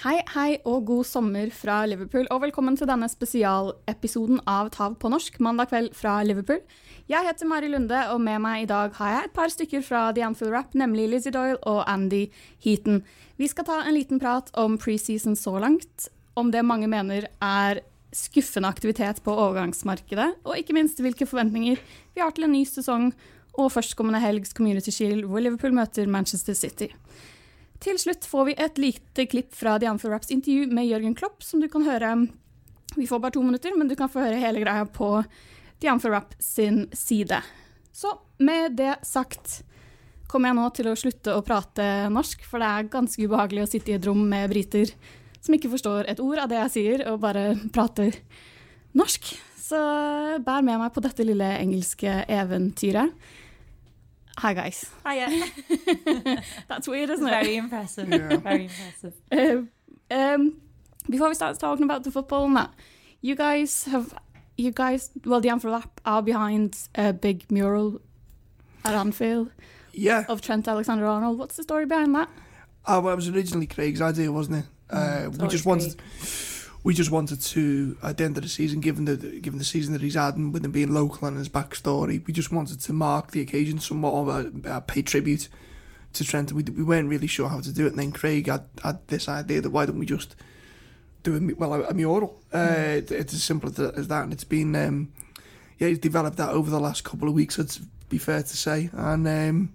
Hei, hei og god sommer fra Liverpool, og velkommen til denne spesialepisoden av Tav på norsk, mandag kveld fra Liverpool. Jeg heter Mari Lunde, og med meg i dag har jeg et par stykker fra The Anfield Rap, nemlig Lizzie Doyle og Andy Heaton. Vi skal ta en liten prat om preseason så langt, om det mange mener er skuffende aktivitet på overgangsmarkedet, og ikke minst hvilke forventninger vi har til en ny sesong og førstkommende helgs Community Shield, hvor Liverpool møter Manchester City. Til slutt får vi et lite klipp fra The Anfield Raps intervju med Jørgen Klopp, som du kan høre Vi får bare to minutter, men du kan få høre hele greia på The Anfield Rap sin side. Så med det sagt kommer jeg nå til å slutte å prate norsk, for det er ganske ubehagelig å sitte i et rom med briter som ikke forstår et ord av det jeg sier, og bare prater norsk. Så bær med meg på dette lille engelske eventyret. Hi, guys. Hiya. That's weird, isn't it? Very impressive. Yeah. Very impressive. Uh, um, before we start talking about the football and that, you guys have, you guys, well, the Anfield Wrap are behind a big mural at Anfield Yeah, of Trent Alexander-Arnold. What's the story behind that? oh, well, it was originally Craig's idea, wasn't it? Uh, we always just wanted, we just wanted to at the end of the season, given the given the season that he's had and with him being local and his backstory, we just wanted to mark the occasion somewhat of a, a pay tribute to Trent. We we weren't really sure how to do it, and then Craig had, had this idea that why don't we just do a, well a, a mural? Uh, mm. it, it's as simple as that, and it's been um, yeah, he's developed that over the last couple of weeks. I'd be fair to say, and. Um,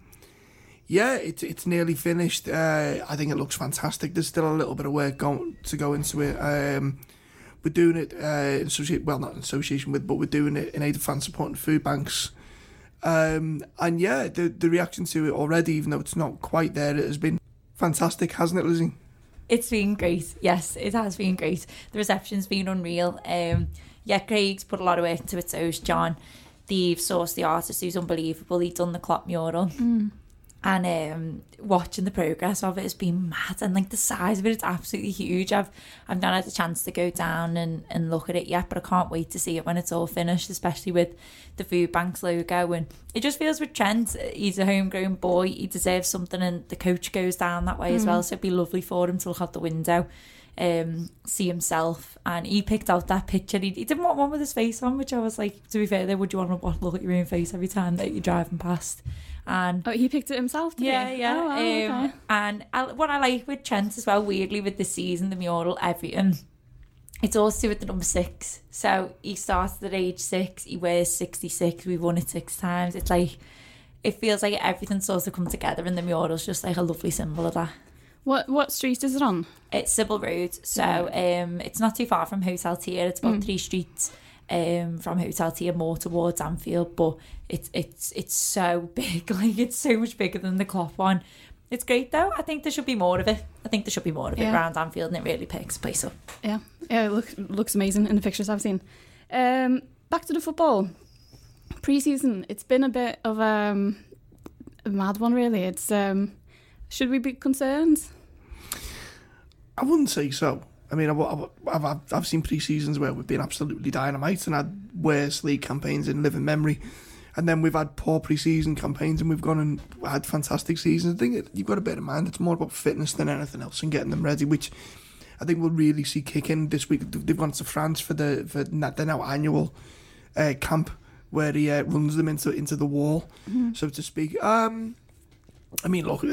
Yeah, it's it's nearly finished. Uh, I think it looks fantastic. There's still a little bit of work going to go into it. Um, we're doing it uh, in associate, well, not in association with, but we're doing it in aid of fan supporting food banks. Um, and yeah, the the reaction to it already, even though it's not quite there, it has been fantastic, hasn't it, Lizzie? It's been great. Yes, it has been great. The reception's been unreal. Um, yeah, Craig's put a lot of work into it, so has John. They've sourced the artist who's unbelievable. He's done the Klopp mural. And um, watching the progress of it has been mad, and like the size of it, it's absolutely huge. I've I've not had a chance to go down and, and look at it yet, but I can't wait to see it when it's all finished, especially with the food banks logo. And it just feels with Trent, he's a homegrown boy, he deserves something, and the coach goes down that way as well. So it'd be lovely for him to look out the window, um, see himself. And he picked out that picture. He, he didn't want one with his face on, which I was like, to be fair, though, would you want to look at your own face every time that you're driving past? And Oh, he picked it himself, yeah, he? yeah. Oh, wow, um, okay. And I, what I like with Trent as well, weirdly, with the season, the mural, everything, it's all to do with the number six. So he started at age six, he wears 66, we've won it six times. It's like, it feels like everything sort of come together, and the mural's just like a lovely symbol of that. What what street is it on? It's Sybil Road, so um, it's not too far from Hotel Tier. It's about three streets um, from Hotel Tier, more towards Anfield. But it's it's it's so big, like it's so much bigger than the Klopp one. It's great though. I think there should be more of it. I think there should be more of it around Anfield, and it really picks place up. Yeah, yeah, it look, looks amazing in the pictures I've seen. Um, back to the football. Pre-season, it's been a bit of um, a mad one, really. It's um, should we be concerned? I wouldn't say so. I mean, I've, I've, I've, seen pre-seasons where we've been absolutely dynamite and had worse league campaigns in living memory. And then we've had poor pre-season campaigns and we've gone and had fantastic seasons. I think you've got to bear in mind it's more about fitness than anything else and getting them ready, which I think we'll really see kick in this week. They've gone to France for the for their now annual uh, camp where he uh, runs them into into the wall, so to speak. Um, I mean, look,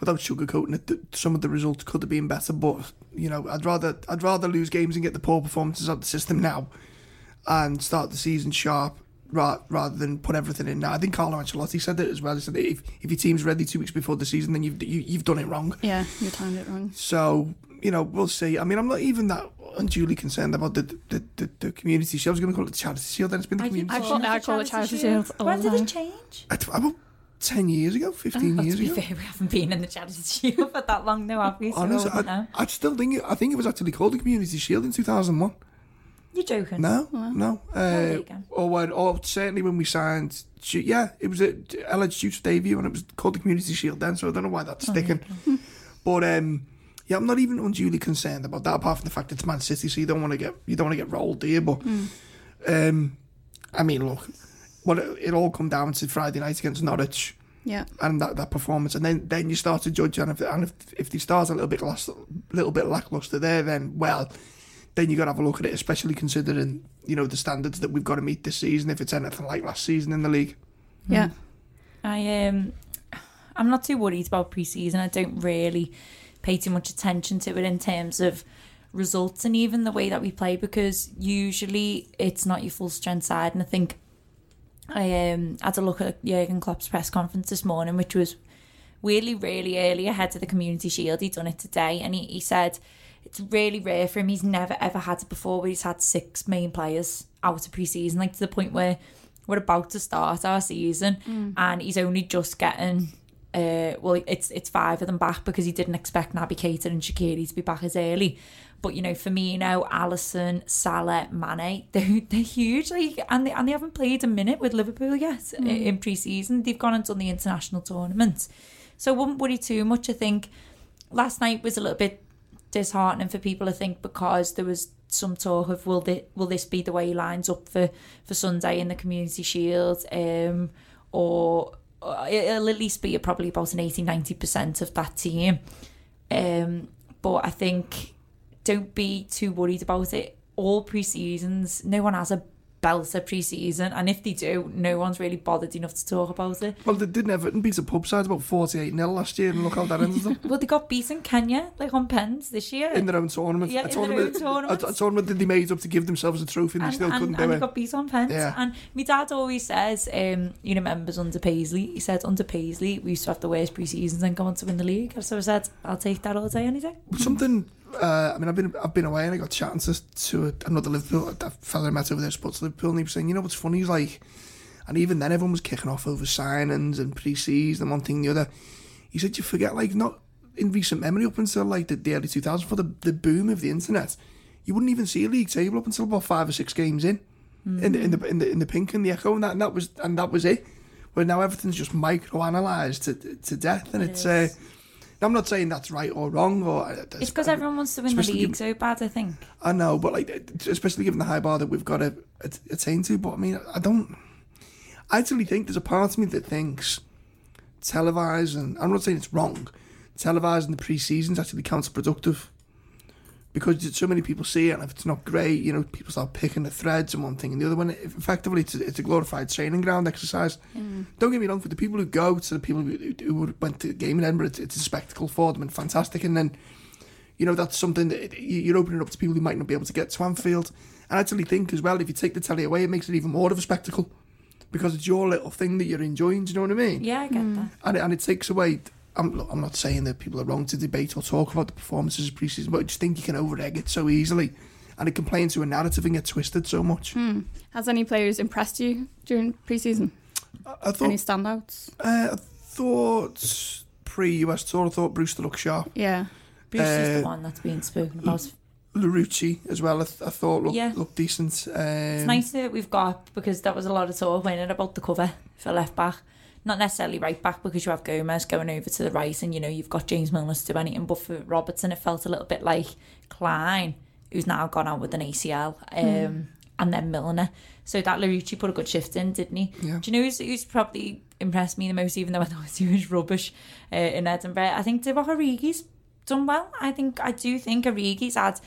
without sugarcoating it, some of the results could have been better. But you know, I'd rather I'd rather lose games and get the poor performances out the system now, and start the season sharp ra- rather than put everything in now. I think Carlo Ancelotti said it as well. He said if, if your team's ready two weeks before the season, then you've you, have you have done it wrong. Yeah, you timed it wrong. So you know, we'll see. I mean, I'm not even that unduly concerned about the the, the, the community shield. I was going to call it the charity shield, then it's been the I community. I've now call it charity shield. When did it change? I, I, 10 years ago, 15 oh, years ago. Fair, we haven't been in the Charity Shield for that long now, have we? So I, I, still think it, I think it was actually called the Community Shield in 2001. You're joking? No, no. Uh, or, or oh, oh, certainly when we signed, yeah, it was a LH debut and it was called the Community Shield then, so I don't know why that's oh, sticking. but um, yeah, I'm not even unduly concerned about that, apart from the fact it's Man City, so you don't want to get you don't want to get rolled, do you? But mm. um, I mean, look what it, it all come down to Friday night against Norwich. Yeah. and that, that performance, and then, then you start to judge, and if and if, if they start a little bit last, little bit lackluster there, then well, then you got to have a look at it, especially considering you know the standards that we've got to meet this season. If it's anything like last season in the league, Yeah. I um, I'm not too worried about pre-season. I don't really pay too much attention to it in terms of results and even the way that we play because usually it's not your full strength side. And I think I um had a look at Jurgen Klopp's press conference this morning, which was really, really early ahead of the Community Shield. He'd done it today, and he, he said it's really rare for him. He's never ever had it before, where he's had six main players out of pre-season, like to the point where we're about to start our season, and he's only just getting. Uh, well, it's it's five of them back because he didn't expect Naby Keita and Shaqiri to be back as early. But you know, Firmino, Alisson, Salah, Mane, they're, they're huge. Like, and they and they haven't played a minute with Liverpool yet i- in pre-season. They've gone and done the international tournament, so I wouldn't worry too much. I think last night was a little bit disheartening for people. I think because there was some talk of will this, will this be the way he lines up for for Sunday in the Community Shield, um, or, or it'll at least be probably about an 80 90 percent of that team. Um, but I think don't be too worried about it. All pre seasons, no one has a belter pre season, and if they do, no one's really bothered enough to talk about it. well, they didn't Everton beat a pub side about forty eight 0 last year, and look how that ended up Well, they got beaten Kenya like on pens this year. in their own tournament. Yeah, a in their tournament, own tournament. A, a tournament that they made up to give themselves a trophy, and they still couldn't do and it. he got beat on pens. Yeah. And my dad always says, um, you know, members under Paisley. He said under Paisley we used to have the worst pre seasons and go on to win the league. So I said, I'll take that all day, any day. Something. Uh, I mean, I've been I've been away and I got chatting to, to another Liverpool that fella I met over there, Sports Liverpool, and he was saying, you know what's funny? He's like, and even then everyone was kicking off over signings and pre-season and one thing and the other. He said you forget like not in recent memory up until like the, the early 2000s for the the boom of the internet, you wouldn't even see a league table up until about five or six games in, in, the, in the in the in the pink and the echo and that and that was and that was it. Where now everything's just micro-analysed to to death, and It it's. Uh, I'm not saying that's right or wrong, or uh, It's because everyone wants to win the league so bad, I think. I know, but like, especially given the high bar that we've got to attain to. But I mean, I don't. I actually think there's a part of me that thinks televising. I'm not saying it's wrong. Televising the pre-season's actually counterproductive because so many people see it, and if it's not great, you know, people start picking the threads and one thing and the other one. Effectively, it's a, it's a glorified training ground exercise. Mm. Don't get me wrong. For the people who go, to the people who, who went to the game in Edinburgh, it's, it's a spectacle for them and fantastic. And then you know, that's something that you- you're opening up to people who might not be able to get to Anfield. And I actually think as well, if you take the telly away, it makes it even more of a spectacle because it's your little thing that you're enjoying. Do you know what I mean? Yeah, I get mm. that. And it, and it takes away. I'm, look, I'm not saying that people are wrong to debate or talk about the performances of preseason, but I just think you can over egg it so easily, and it can play into a narrative and get twisted so much. Hmm. Has any players impressed you during pre-season? I, I thought. Any standouts? Uh, I thought pre-US tour, I thought Brewster looked sharp. Yeah. Bruce is Uh, the one that's being spoken about. Larouci as well. I, th- I thought looked Yeah. looked decent. Um, It's nice that we've got because that was a lot of talk winning about the cover for left back. Not necessarily right back because you have Gomez going over to the right and you know you've got James Milner to do anything. But for Robertson, it felt a little bit like Clyne, who's now gone out with an ACL, um, and then Milner. So that Larouci put a good shift in, didn't he? Yeah. Do you know who's, who's probably impressed me the most, even though I thought he was rubbish uh, in Edinburgh? I think Divock Origi's done well. I think I do think Origi's had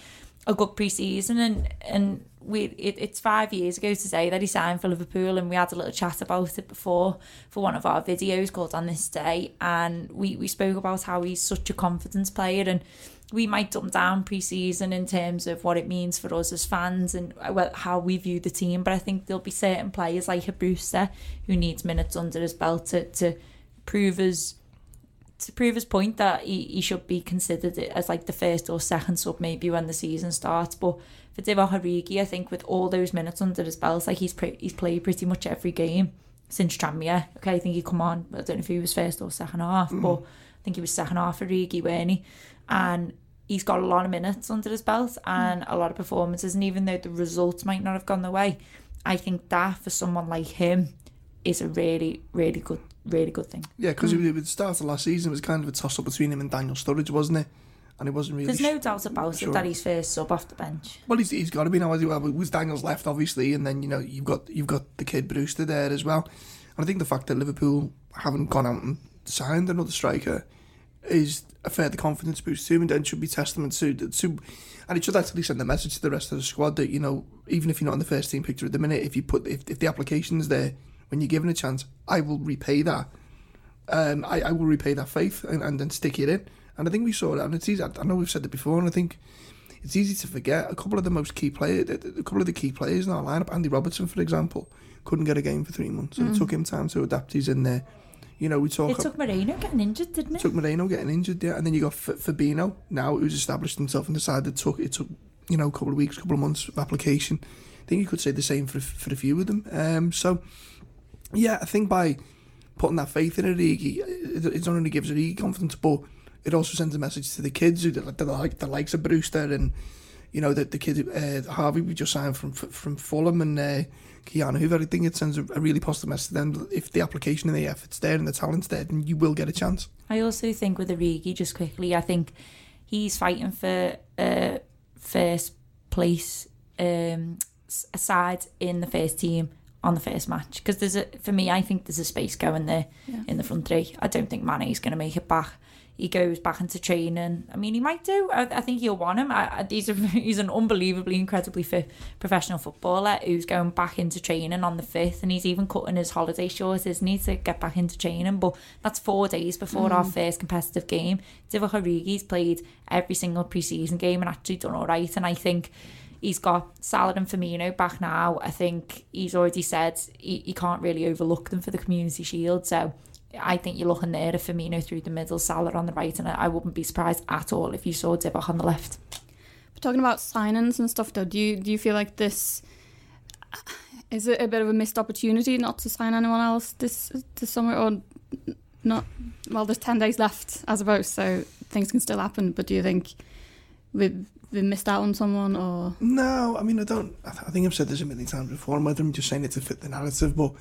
a good pre-season and and we it, it's five years ago today that he signed for Liverpool and we had a little chat about it before for one of our videos called on this day. And we we spoke about how he's such a confidence player and we might dumb down pre-season in terms of what it means for us as fans and how we view the team. But I think there'll be certain players like a Brewster who needs minutes under his belt to, to prove his to prove his point that he, he should be considered as like the first or second sub maybe when the season starts. But for Divock Origi, I think with all those minutes under his belt, like he's pre- he's played pretty much every game since Tranmere. Okay, I think he come on. I don't know if he was first or second half, mm. but I think he was second half for Origi, weren't he? And he's got a lot of minutes under his belt mm. and a lot of performances. And even though the results might not have gone the way, I think that for someone like him is a really, really good, really good thing. Yeah, because mm. at the start of last season, it was kind of a toss up between him and Daniel Sturridge, wasn't it? And it wasn't really. There's no doubt about sure. it that he's first sub off the bench. Well, he's, he's got to be now. As well, it was Daniel's left, obviously, and then you know you've got you've got the kid Brewster there as well. And I think the fact that Liverpool haven't gone out and signed another striker is a further confidence boost to him, and then should be testament to, to and it should actually send a message to the rest of the squad that you know even if you're not in the first team picture at the minute, if you put if, if the application's there when you're given a chance, I will repay that. Um, I, I will repay that faith and, and then stick it in. And I think we saw that, and it's easy. I know we've said it before, and I think it's easy to forget a couple of the most key players, a couple of the key players in our lineup. Andy Robertson, for example, couldn't get a game for three months, and it took him time to adapt. He's in there. You know, we talk. It took Moreno getting injured, didn't it? took Moreno getting injured, yeah, and then you got F- Fabinho now, who's established himself and decided it took it took you know a couple of weeks, a couple of months of application. I think you could say the same for for a few of them. Um, so yeah, I think by putting that faith in Origi, it, not only gives Origi confidence, but it also sends a message to the kids who the, the, like the likes of Brewster and you know the the kid uh, Harvey we just signed from from Fulham and uh, Ki-Jana Hoever. I think it sends a, really positive message to them. If the application and the effort's there and the talent's there, then you will get a chance. I also think with Origi, just quickly, I think he's fighting for uh, first place um, side in the first team on the first match because there's a for me I think there's a space going there Yeah. in the front three. I don't think Mane's going to make it back. He goes back into training. I mean, he might do. I, I think he'll want him. I, I, he's a, he's an unbelievably, incredibly fit professional footballer who's going back into training on the fifth, and he's even cutting his holiday short, isn't he, to get back into training? But that's four days before our mm. first competitive game. Divock Origi's played every single pre-season game and actually done all right, and I think he's got Salah and Firmino back now. I think he's already said he, he can't really overlook them for the Community Shield. So I think you're looking there at Firmino through the middle, Salah on the right, and I, wouldn't be surprised at all if you saw Divock on the left. But talking about signings and stuff, though, do you do you feel like this uh, is it a bit of a missed opportunity not to sign anyone else this this summer, or not? Well, there's ten days left, I suppose, so things can still happen. But do you think we've we missed out on someone, or No, I mean I don't. I, th- I think I've said this a million times before, and whether I'm just saying it to fit the narrative, but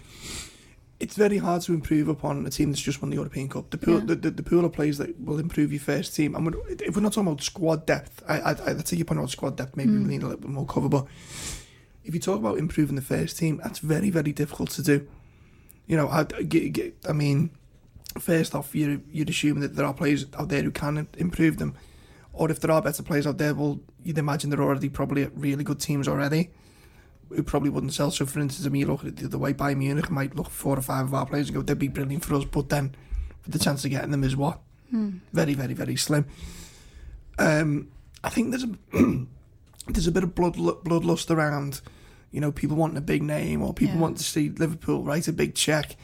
it's very hard to improve upon a team that's just won the European Cup. The pool, Yeah. the, the, the pool of players that will improve your first team. And we're, if we're not talking about squad depth, I, I, I take your point about squad depth. Maybe we mm. need a little bit more cover, but if you talk about improving the first team, that's very, very difficult to do. You know, I, I, I mean, first off, you're, you'd assume that there are players out there who can improve them. Or if there are better players out there, well, you'd imagine they're already probably at really good teams already who probably wouldn't sell. So, for instance, I mean, you look at it the other way, Bayern Munich might look at four or five of our players and go, they'd be brilliant for us, but then the chance of getting them is what? Very, very, very slim. Um, I think there's a there's a bit of blood bloodlust around, you know, people wanting a big name or people Yeah. want to see Liverpool write a big check.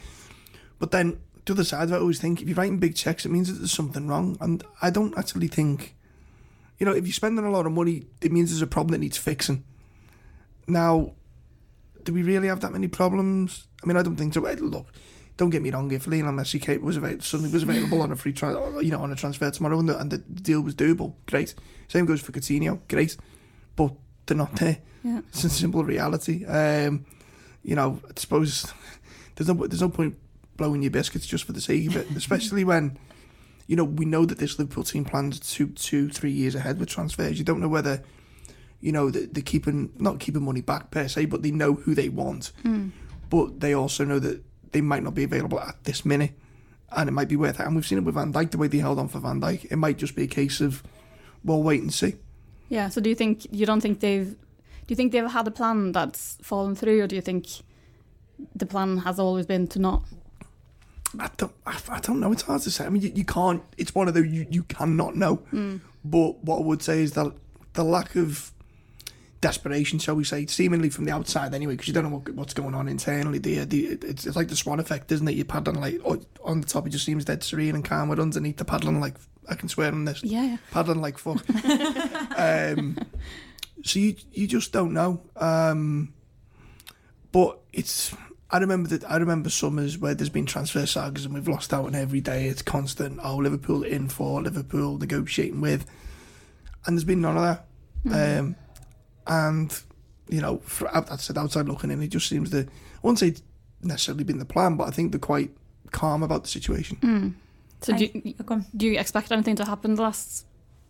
But then to the other side of it, I always think if you're writing big checks, it means that there's something wrong. And I don't actually think, you know, if you're spending a lot of money, it means there's a problem that needs fixing. Now, do we really have that many problems? I mean, I don't think so. Look, don't get me wrong. If Lionel Messi came, was available, suddenly was available on a free, tra- you know, on a transfer tomorrow, and the, and the deal was doable, great. Same goes for Coutinho, great. But they're not there. yeah, It's a simple reality. Um, you know, I suppose there's no there's no point blowing your biscuits just for the sake of it, especially when you know we know that this Liverpool team plans two two three years ahead with transfers. You don't know whether you know they- they're keeping not keeping money back per se, but they know who they want. Hmm. But they also know that they might not be available at this minute, and it might be worth it. And we've seen it with Van Dijk the way they held on for Van Dijk. It might just be a case of well, wait and see. yeah. So do you think you don't think they've do you think they've had a plan that's fallen through, or do you think the plan has always been to not? I don't, I, I don't know. It's hard to say. I mean, you, you can't. It's one of those you, you cannot know. But what I would say is that the lack of desperation, shall we say, seemingly from the outside anyway, because you don't know what, what's going on internally. The, the it's, it's like the swan effect, isn't it? You're paddling like on the top, it just seems dead serene and calm. But underneath, the paddling like I can swear on this, Yeah, yeah. paddling like fuck. um, so you you just don't know. Um, but it's I remember that I remember summers where there's been transfer sagas and we've lost out on every day. It's constant. Oh, Liverpool in for Liverpool negotiating with, and there's been none of that. Um, and you know, for, I said outside looking in, it just seems that I wouldn't say it's necessarily been the plan, but I think they're quite calm about the situation. So do you, do you expect anything to happen the last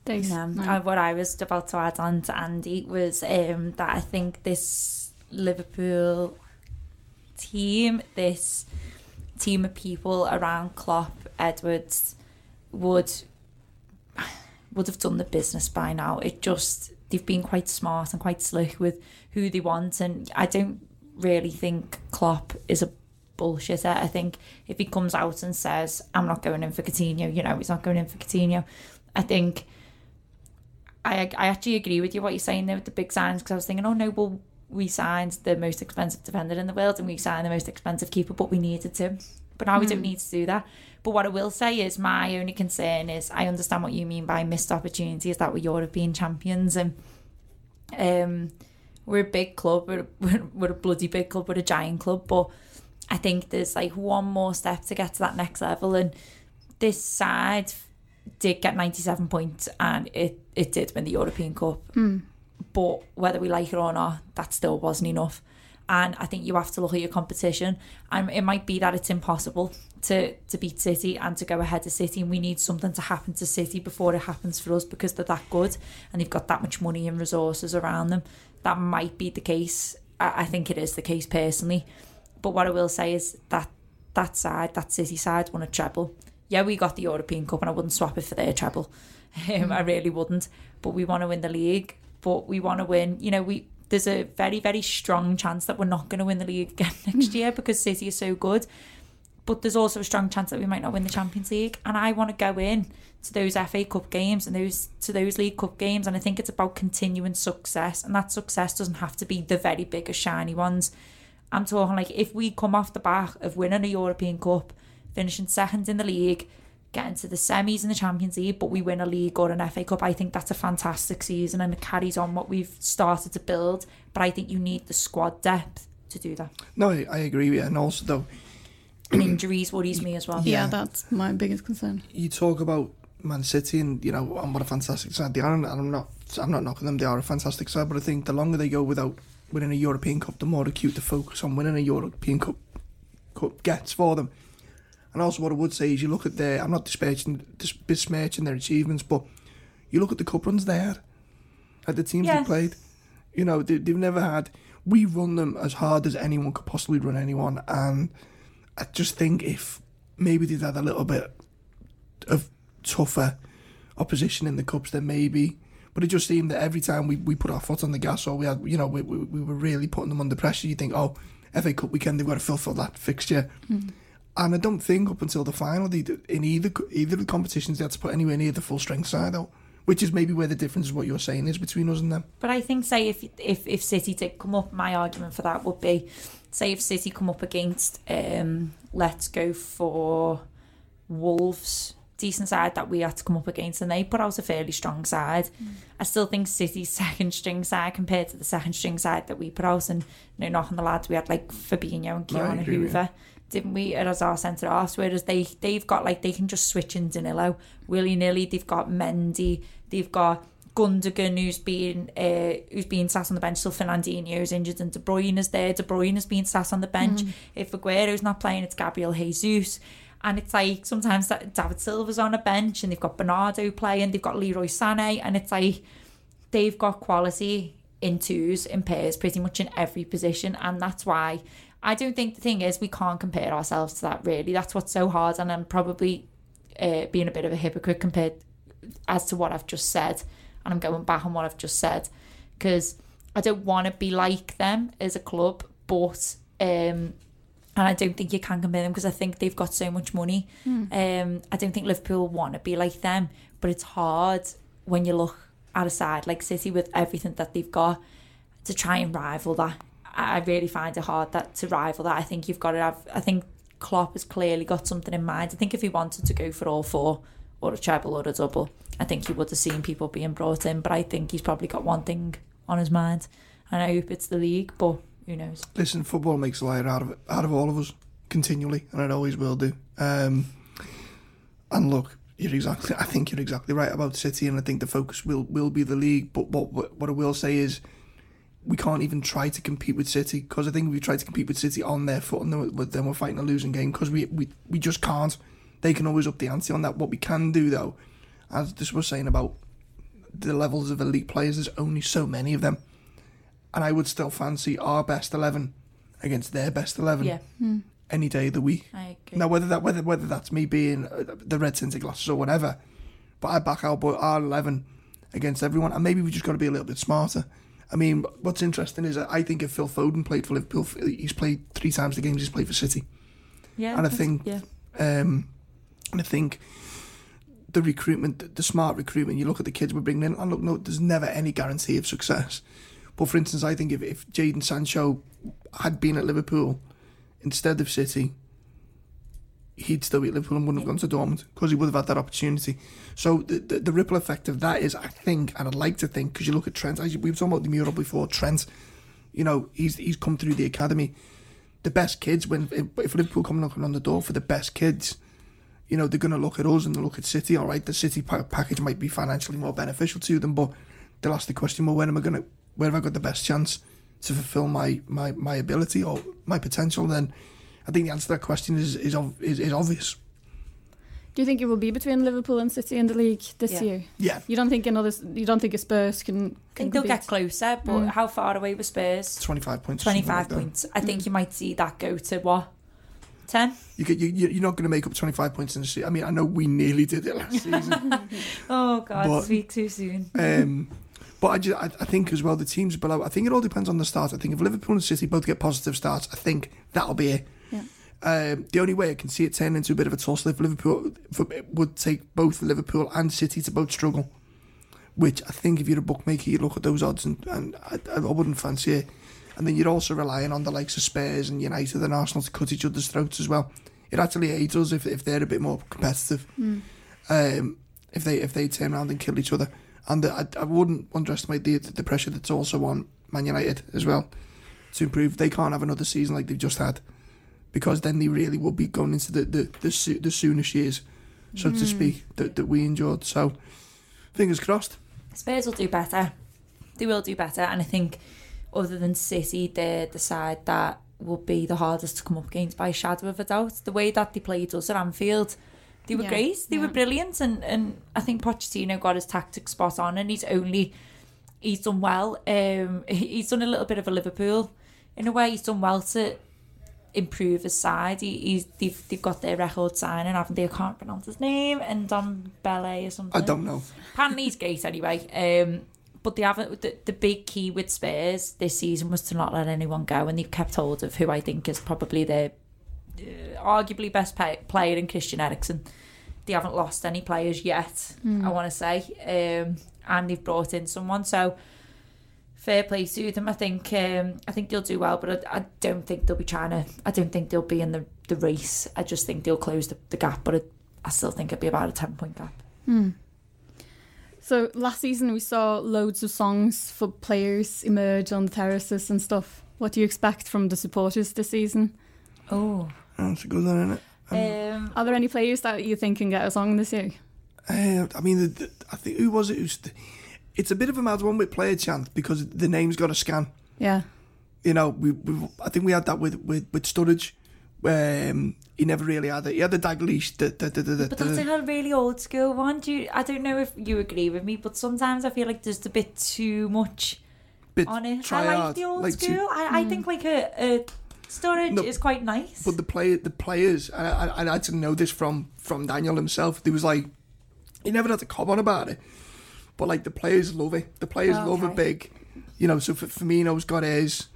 days? No, uh, what I was about to add on to Andy was um, that I think this Liverpool team, this team of people around Klopp, Edwards would would have done the business by now. It just they've been quite smart and quite slick with who they want, and I don't really think Klopp is a bullshitter. I think if he comes out and says, "I'm not going in for Coutinho," you know, he's not going in for Coutinho. I think I I actually agree with you what you're saying there with the big signs because I was thinking, oh no, well we signed the most expensive defender in the world and we signed the most expensive keeper, but we needed to. But now we don't need to do that. But what I will say is my only concern is I understand what you mean by missed opportunities that we're European champions and um we're a big club, we're, we're, we're a bloody big club, we're a giant club, but I think there's like one more step to get to that next level and this side did get 97 points and it, it did win the European Cup. But whether we like it or not, that still wasn't enough. And I think you have to look at your competition. And it might be that it's impossible to, to beat City and to go ahead of City. And we need something to happen to City before it happens for us because they're that good and they've got that much money and resources around them. That might be the case. I, I think it is the case personally. But what I will say is that that side, that City side, won a treble. Yeah, we got the European Cup, and I wouldn't swap it for their treble. Um, I really wouldn't. But we want to win the league. But we want to win. You know, we there's a very very strong chance that we're not going to win the league again next year because City is so good. But there's also a strong chance that we might not win the Champions League. And I want to go in to those FA Cup games and those to those League Cup games. And I think it's about continuing success. And that success doesn't have to be the very big or shiny ones. I'm talking like if we come off the back of winning a European Cup, finishing second in the league, getting to the semis in the Champions League, but we win a league or an FA Cup, I think that's a fantastic season and it carries on what we've started to build. But I think you need the squad depth to do that. No, I, I agree with you. And also, though, And injuries worries me as well. Yeah, Yeah. that's my biggest concern. you talk about Man City and you know and what a fantastic side they are, and I'm not I'm not knocking them. They are a fantastic side, but I think the longer they go without winning a European Cup, the more acute the focus on winning a European Cup cup gets for them. And also, what I would say is, you look at their I'm not disparaging dis- besmirching their achievements, but you look at the cup runs there, at the teams Yes. they played. You know, they, they've never had. We run them as hard as anyone could possibly run anyone, and I just think if maybe they'd had a little bit of tougher opposition in the cups, then maybe. But it just seemed that every time we, we put our foot on the gas, or we had, you know, we, we, we were really putting them under pressure. You think, oh, FA Cup weekend, they've got to fulfil that fixture. Mm-hmm. And I don't think up until the final, they, in either co- either of the competitions, they had to put anywhere near the full strength side out. Which is maybe where the difference is what you're saying is between us and them. But I think, say, if if if City did come up, my argument for that would be, say, if City come up against, um, let's go for Wolves, decent side that we had to come up against, and they put out a fairly strong side. I still think City's second string side compared to the second string side that we put out, and you know, knocking the lads, we had like Fabinho and No, I Ki-Jana agree with Hoever. Didn't we as our centre halves? Whereas they they've got like they can just switch in Danilo willy nilly. They've got Mendy. They've got Gundogan, who's been uh, who's been sat on the bench. So Fernandinho's injured, and De Bruyne is there. De Bruyne has been sat on the bench. If Aguero's not playing, it's Gabriel Jesus. And it's like sometimes that David Silva's on a bench, and they've got Bernardo playing. They've got Leroy Sané, and it's like they've got quality in twos, in pairs, pretty much in every position, and that's why I don't think the thing is we can't compare ourselves to that. Really, that's what's so hard, and I'm probably uh, being a bit of a hypocrite compared as to what I've just said, and I'm going back on what I've just said because I don't want to be like them as a club, but um, and I don't think you can compare them because I think they've got so much money. Um, I don't think Liverpool want to be like them, but it's hard when you look at a side like City with everything that they've got to try and rival that. I really find it hard that to rival that. I think you've got to have. I think Klopp has clearly got something in mind. I think if he wanted to go for all four or a treble or a double, I think he would have seen people being brought in. But I think he's probably got one thing on his mind, and I hope it's the league. But who knows? Listen, football makes a liar out of it, out of all of us continually, and it always will do. Um, and look, you're exactly. I think you're exactly right about City, and I think the focus will will be the league. But what, what I will say is, we can't even try to compete with City because I think if we try to compete with City on their foot, and then we're, then we're fighting a losing game because we, we we just can't. They can always up the ante on that. What we can do though, as this was saying about the levels of elite players, there's only so many of them, and I would still fancy our best eleven against their best eleven Yeah, any day of the week. I agree. Now, whether that whether whether that's me being uh, the red tinted glasses or whatever, but I back our boy R eleven against everyone, and maybe we just got to be a little bit smarter. I mean, what's interesting is that I think if Phil Foden played for Liverpool, he's played three times the games he's played for City, yeah, and I think- yeah. um, and I think the recruitment, the- the smart recruitment. You look at the kids we're bringing in, and look, no, there's never any guarantee of success. But for instance, I think if if Jadon Sancho had been at Liverpool instead of City, he'd still be at Liverpool and wouldn't have gone to Dortmund because he would have had that opportunity. So the, the, the ripple effect of that is, I think, and I'd like to think, because you look at Trent, as we were talking about the mural before, Trent, you know, he's he's come through the academy. The best kids, when if, Liverpool come knocking on the door for the best kids, you know, they're going to look at us and they look at City. All right, the City pa- package might be financially more beneficial to them, but they'll ask the question, well, when am I going to, where have I got the best chance to fulfil my my, my ability or my potential? Then I think the answer to that question is is, is, is obvious. Do you think it will be between Liverpool and City in the league this Yeah. year? Yeah, You don't think another? You don't think a Spurs can? I think they'll get closer, but Mm. how far away were Spurs? 25 points. or something 25 like that. points. I Mm. think you might see that go to what? 10? You get, you, you- you're not going to make up 25 points in the season. I mean, I know we nearly did it last season. Oh, God, But- speak too soon. Um, but I, just, I, I think as well the teams below. I think it all depends on the start. I think if Liverpool and City both get positive starts, I think that'll be it. Um, the only way I can see it turning into a bit of a tussle if Liverpool it would take both Liverpool and City to both struggle. Which I think if you're a bookmaker, you look at those odds and, and I, I wouldn't fancy it. And then you're also relying on the likes of Spurs and United and Arsenal to cut each other's throats as well. It actually aids us if, if they're a bit more competitive Mm. um, if they if they turn around and kill each other. And I, I wouldn't underestimate the the pressure that's also on Man United as well to improve. They can't have another season like they've just had because then they really will be going into the the the, soo- the Souness years, so to speak, that, that we endured. So fingers crossed. Spurs will do better. They will do better. And I think, other than City, they're the side that will be the hardest to come up against by a shadow of a doubt. The way that they played us at Anfield, they were Yeah, great. They were brilliant. And, and I think Pochettino got his tactics spot on. And he's only, he's done well. Um, he's done a little bit of a Liverpool. In a way, he's done well to improve his side. He, he's they've, they've got their record signing, haven't they? I can't pronounce his name. And Don Bele or something. I don't know. Apparently he's great anyway. Um, but they haven't. The, the big key with Spurs this season was to not let anyone go, and they've kept hold of who I think is probably their uh, arguably best pay, player in Christian Eriksen. They haven't lost any players yet. I want to say, um, and they've brought in someone. So fair play to them. I think. Um, I think they'll do well, but I, I don't think they'll be trying to. I don't think they'll be in the, the race. I just think they'll close the, the gap, but it, I still think it'll be about a ten point gap. Hmm. So last season we saw loads of songs for players emerge on the terraces and stuff. What do you expect from the supporters this season? Oh. That's a good one, isn't it? Um, Are there any players that you think can get a song this year? Uh, I mean, the, the, I think who was it? Who's the, it's a bit of a mad one with player chant because the name's got a scan. Yeah. You know, we, we I think we had that with with with Sturridge. where Um, he never really had it. He had the Dalglish. The, the, the, the, but that's the, a really old school one. Do you, I don't know if you agree with me, but sometimes I feel like there's a bit too much bit on it. try I like hard, the old like to- school. I, I think like a, a Sturridge No, is quite nice. But the play, the players, and I, I, I didn't know this from from Daniel himself. There was like, he never had to comment about it, but like the players love it. The players love Okay. it big, you know. So Firmino's got his,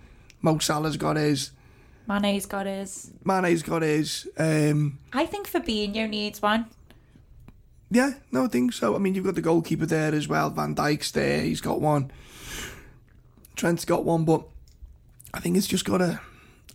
Mo Salah's got his, Mane's got his. Mane's got his. Um, I think Fabinho needs one. yeah, no, I think so. I mean, you've got the goalkeeper there as well. Van Dijk's there. He's got one. Trent's got one, but I think it's just got to.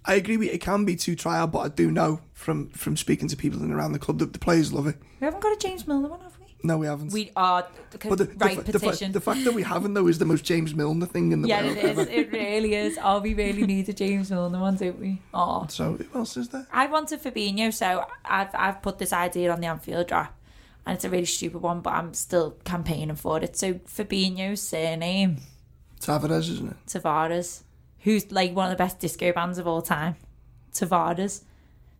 I agree with it can be too trial, but I do know from from speaking to people in and around the club that the players love it. We haven't got a James Milner one? No, we haven't. We are the, the, right the, petition. the fact that we haven't though is the most James Milner thing in the yeah, world. it is. It really is. Oh, we really need a James Milner one, don't we? Oh, So who else is there? I wanted Fabinho, so I've I've put this idea on the Anfield draft, and it's a really stupid one, but I'm still campaigning for it. So Fabinho's surname Tavares, isn't it? Tavares, who's like one of the best disco bands of all time, Tavares.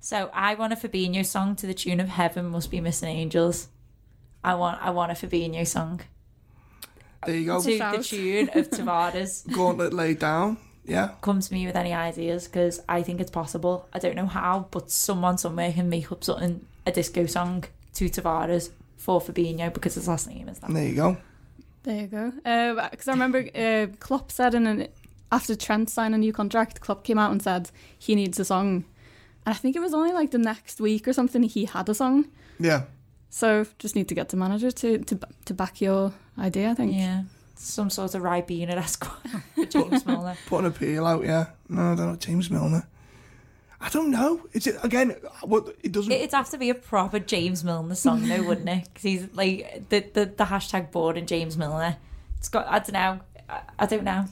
So I want a Fabinho song to the tune of "Heaven Must Be Missing Angels." I want I want a Fabinho song There you go. to the tune of Tavares. Gauntlet laid down. Yeah. come to me with any ideas because I think it's possible. I don't know how, but someone somewhere can make up something a disco song to Tavares for Fabinho because his last name is that. There you go. There you go. Because I remember uh, Klopp said in an, after Trent signed a new contract, Klopp came out and said he needs a song. And I think it was only like the next week or something he had a song. Yeah. So just need to get the manager to to, to back your idea, I think. Yeah, some sort of Ribena Esquire for James Milner. Put an appeal out, yeah. No, they're not James Milner. I don't know. It's again what it doesn't It'd have to be a proper James Milner song, though, wouldn't it? Because he's like the, the the hashtag board and James Milner. It's got I don't know. I, I don't know.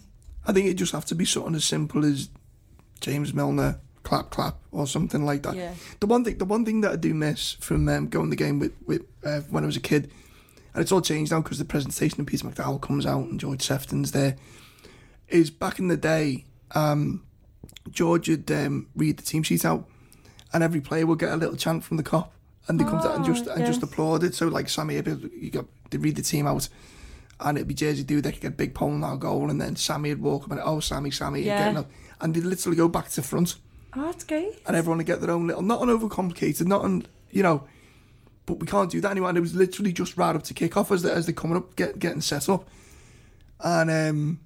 I think it just have to be something as simple as James Milner clap clap or something like that. Yeah. The one thing, the one thing that I do miss from um, going the game with with uh, when I was a kid, and it's all changed now because the presentation of Peter McDowall comes out and George Sephton's there. Is back in the day, um, George would um, read the team sheet out, and every player would get a little chant from the Kop, and they come out and just and just applauded. So like Sammy, you got they read the team out. And it'd be Jersey dude that could get a big pole now goal, and then Sammy would walk up and oh Sammy, Sammy, Yeah. and they'd literally go back to front Oh, that's great. and everyone would get their own little, not an overcomplicated, not an, you know, but we can't do that anymore. And it was literally just right up to kick off as they as they're coming up, get, getting set up, and um,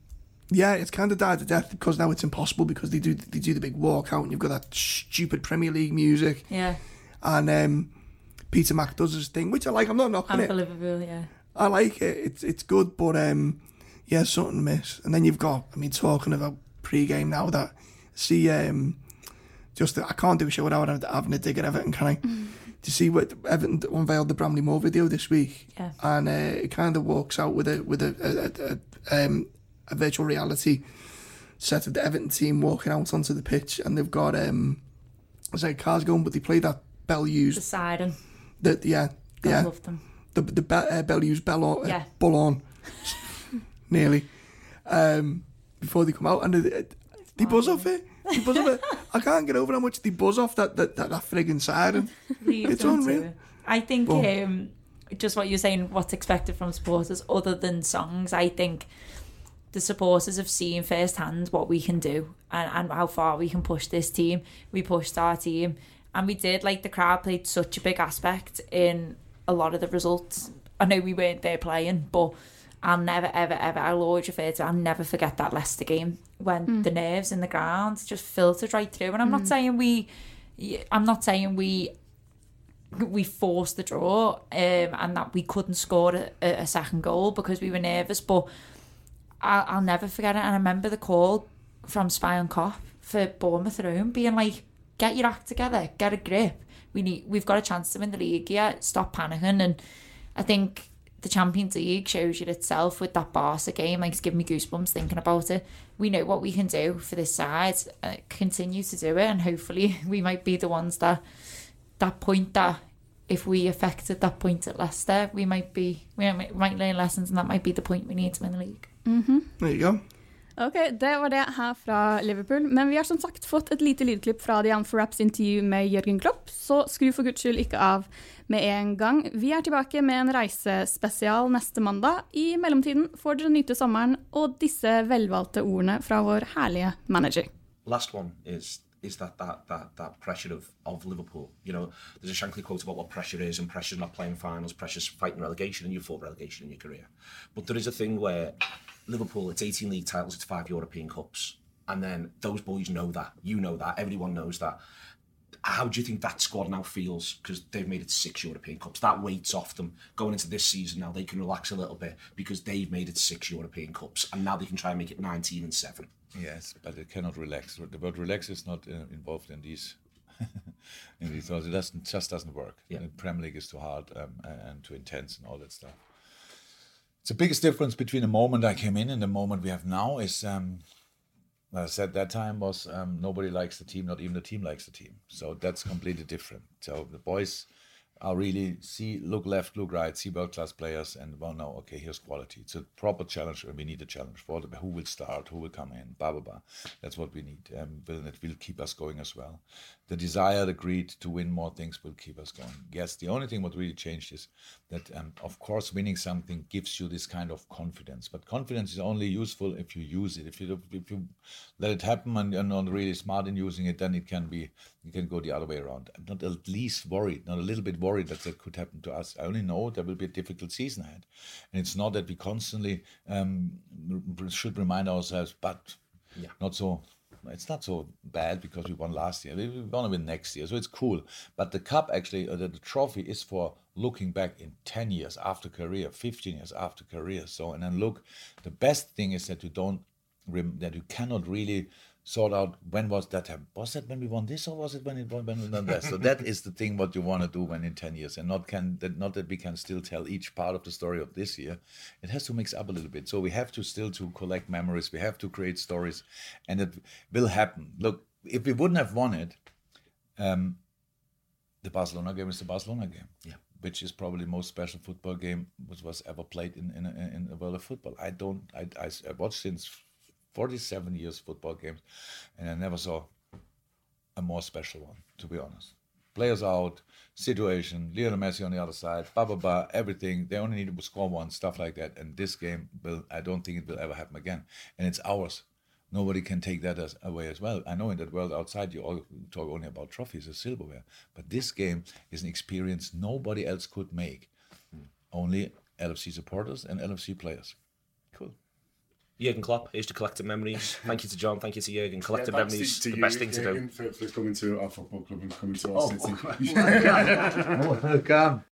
yeah, it's kind of died to death because now it's impossible because they do they do the big walkout and you've got that stupid Premier League music, Yeah, and um, Peter Mac does his thing, which I like. I'm not knocking and it. Liverpool, yeah. I like it. It's it's good, but um, yeah, something to miss. And then you've got, I mean, talking about pre-game now that see um, just I can't do a show without having a dig at Everton, can I? To see what Everton unveiled the Bramley Moore video this week, Yeah. and uh, it kind of walks out with a with a a, a, um, a virtual reality set of the Everton team walking out onto the pitch, and they've got um, I say cars going, but they play that Bell The used siren. that yeah God, yeah love them. the the be, uh, Bell used Bell on, uh, Yeah. Bull on nearly um, before they come out and they, they buzz off it. Buzz off it. I can't get over how much they buzz off that that that, that frigging siren. Please It's unreal. it. I think um, just what you're saying, what's expected from supporters, other than songs, I think the supporters have seen firsthand what we can do and, and how far we can push this team. We pushed our team, and we did. Like the crowd played such a big aspect in a lot of the results. I know we weren't there playing, but I'll never, ever, ever, I'll always refer to, I'll never forget that Leicester game when the nerves in the ground just filtered right through. And I'm not saying we, I'm not saying we we forced the draw um, and that we couldn't score a, a second goal because we were nervous. But I'll, I'll never forget it. And I remember the call from Spion Kop for Bournemouth at home being like, "Get your act together, get a grip. We need, we've got a chance to win the league here. Stop panicking." And I think the Champions League shows you itself with that Barca game. Like, it's giving me goosebumps thinking about it. We know what we can do for this side. Uh, continue to do it, and hopefully, we might be the ones that that point that if we affected that point at Leicester, we might be we might, we might learn lessons, and that might be the point we need to win the league. There you go. Ok, Det var det her fra Liverpool. Men vi har som sagt fått et lite lydklipp fra The for Raps intervju med Jørgen Klopp, så skru for guds skyld ikke av med en gang. Vi er tilbake med en reisespesial neste mandag. I mellomtiden får dere nyte sommeren og disse velvalgte ordene fra vår herlige manager. last one is is that that that that pressure of of Liverpool. You know, there's a Shankly quote about what pressure is, and pressure's not playing finals, pressure's fighting relegation, and you fought relegation in your career. But there is a thing where Liverpool, it's 18 league titles, it's five European cups, and then those boys know that. You know that. Everyone knows that. How do you think that squad now feels? Because they've made it six European Cups. That weight's off them. Going into this season now, they can relax a little bit because they've made it six European Cups, and now they can try and make it 19 and seven. Yes, but it cannot relax. The word relax is not uh, involved in these. in these thoughts. It doesn't just doesn't work. Yeah. The Premier League is too hard um, and too intense and all that stuff. The biggest difference between the moment I came in and the moment we have now is, um, what I said that time was um, nobody likes the team, not even the team likes the team. So that's completely different. So the boys are really see look left, look right, see world class players, and well, no, okay, here's quality. It's a proper challenge, and we need a challenge for who will start, who will come in, blah blah blah. That's what we need, um, will it will keep us going as well. The desire, the greed to win more things will keep us going. Yes, the only thing what really changed is that, um, of course, winning something gives you this kind of confidence, but confidence is only useful if you use it. If you if you let it happen and you're not really smart in using it, then it can be you can go the other way around. I'm not at least worried, not a little bit worried that that could happen to us. I only know there will be a difficult season ahead, and it's not that we constantly um, should remind ourselves, but Yeah. not so. It's not so bad because we won last year. We- We're gonna win next year, so it's cool. But the cup actually, or the, the trophy, is for looking back in ten years after career, fifteen years after career. So and then look, the best thing is that you don't rem- that you cannot really sort out when was that happened. Was that when we won this or was it when it won when we won that? So that is the thing what you want to do when in ten years, and not can that not that we can still tell each part of the story of this year. It has to mix up a little bit. So we have to still to collect memories. We have to create stories, and it will happen. Look, if we wouldn't have won it, um, the Barcelona game is the Barcelona game. Yeah. Which is probably the most special football game which was ever played in in, in the world of football. I don't I, I, I watched since 47 years football games and I never saw a more special one, to be honest. Players out, situation, Lionel Messi on the other side, blah blah blah, everything. They only need to score one, stuff like that. And this game will I don't think it will ever happen again. And it's ours. Nobody can take that as, away as well. I know in that world outside you all talk only about trophies or silverware, but this game is an experience nobody else could make. Hmm. Only LFC supporters and LFC players. Cool. Jurgen Klopp, here's to collective memories. Thank you to John. Thank you to Jurgen. Collective thanks memories, to the you, best thing to do. Jürgen, For, for coming to our football club and coming to our oh, city. Welcome.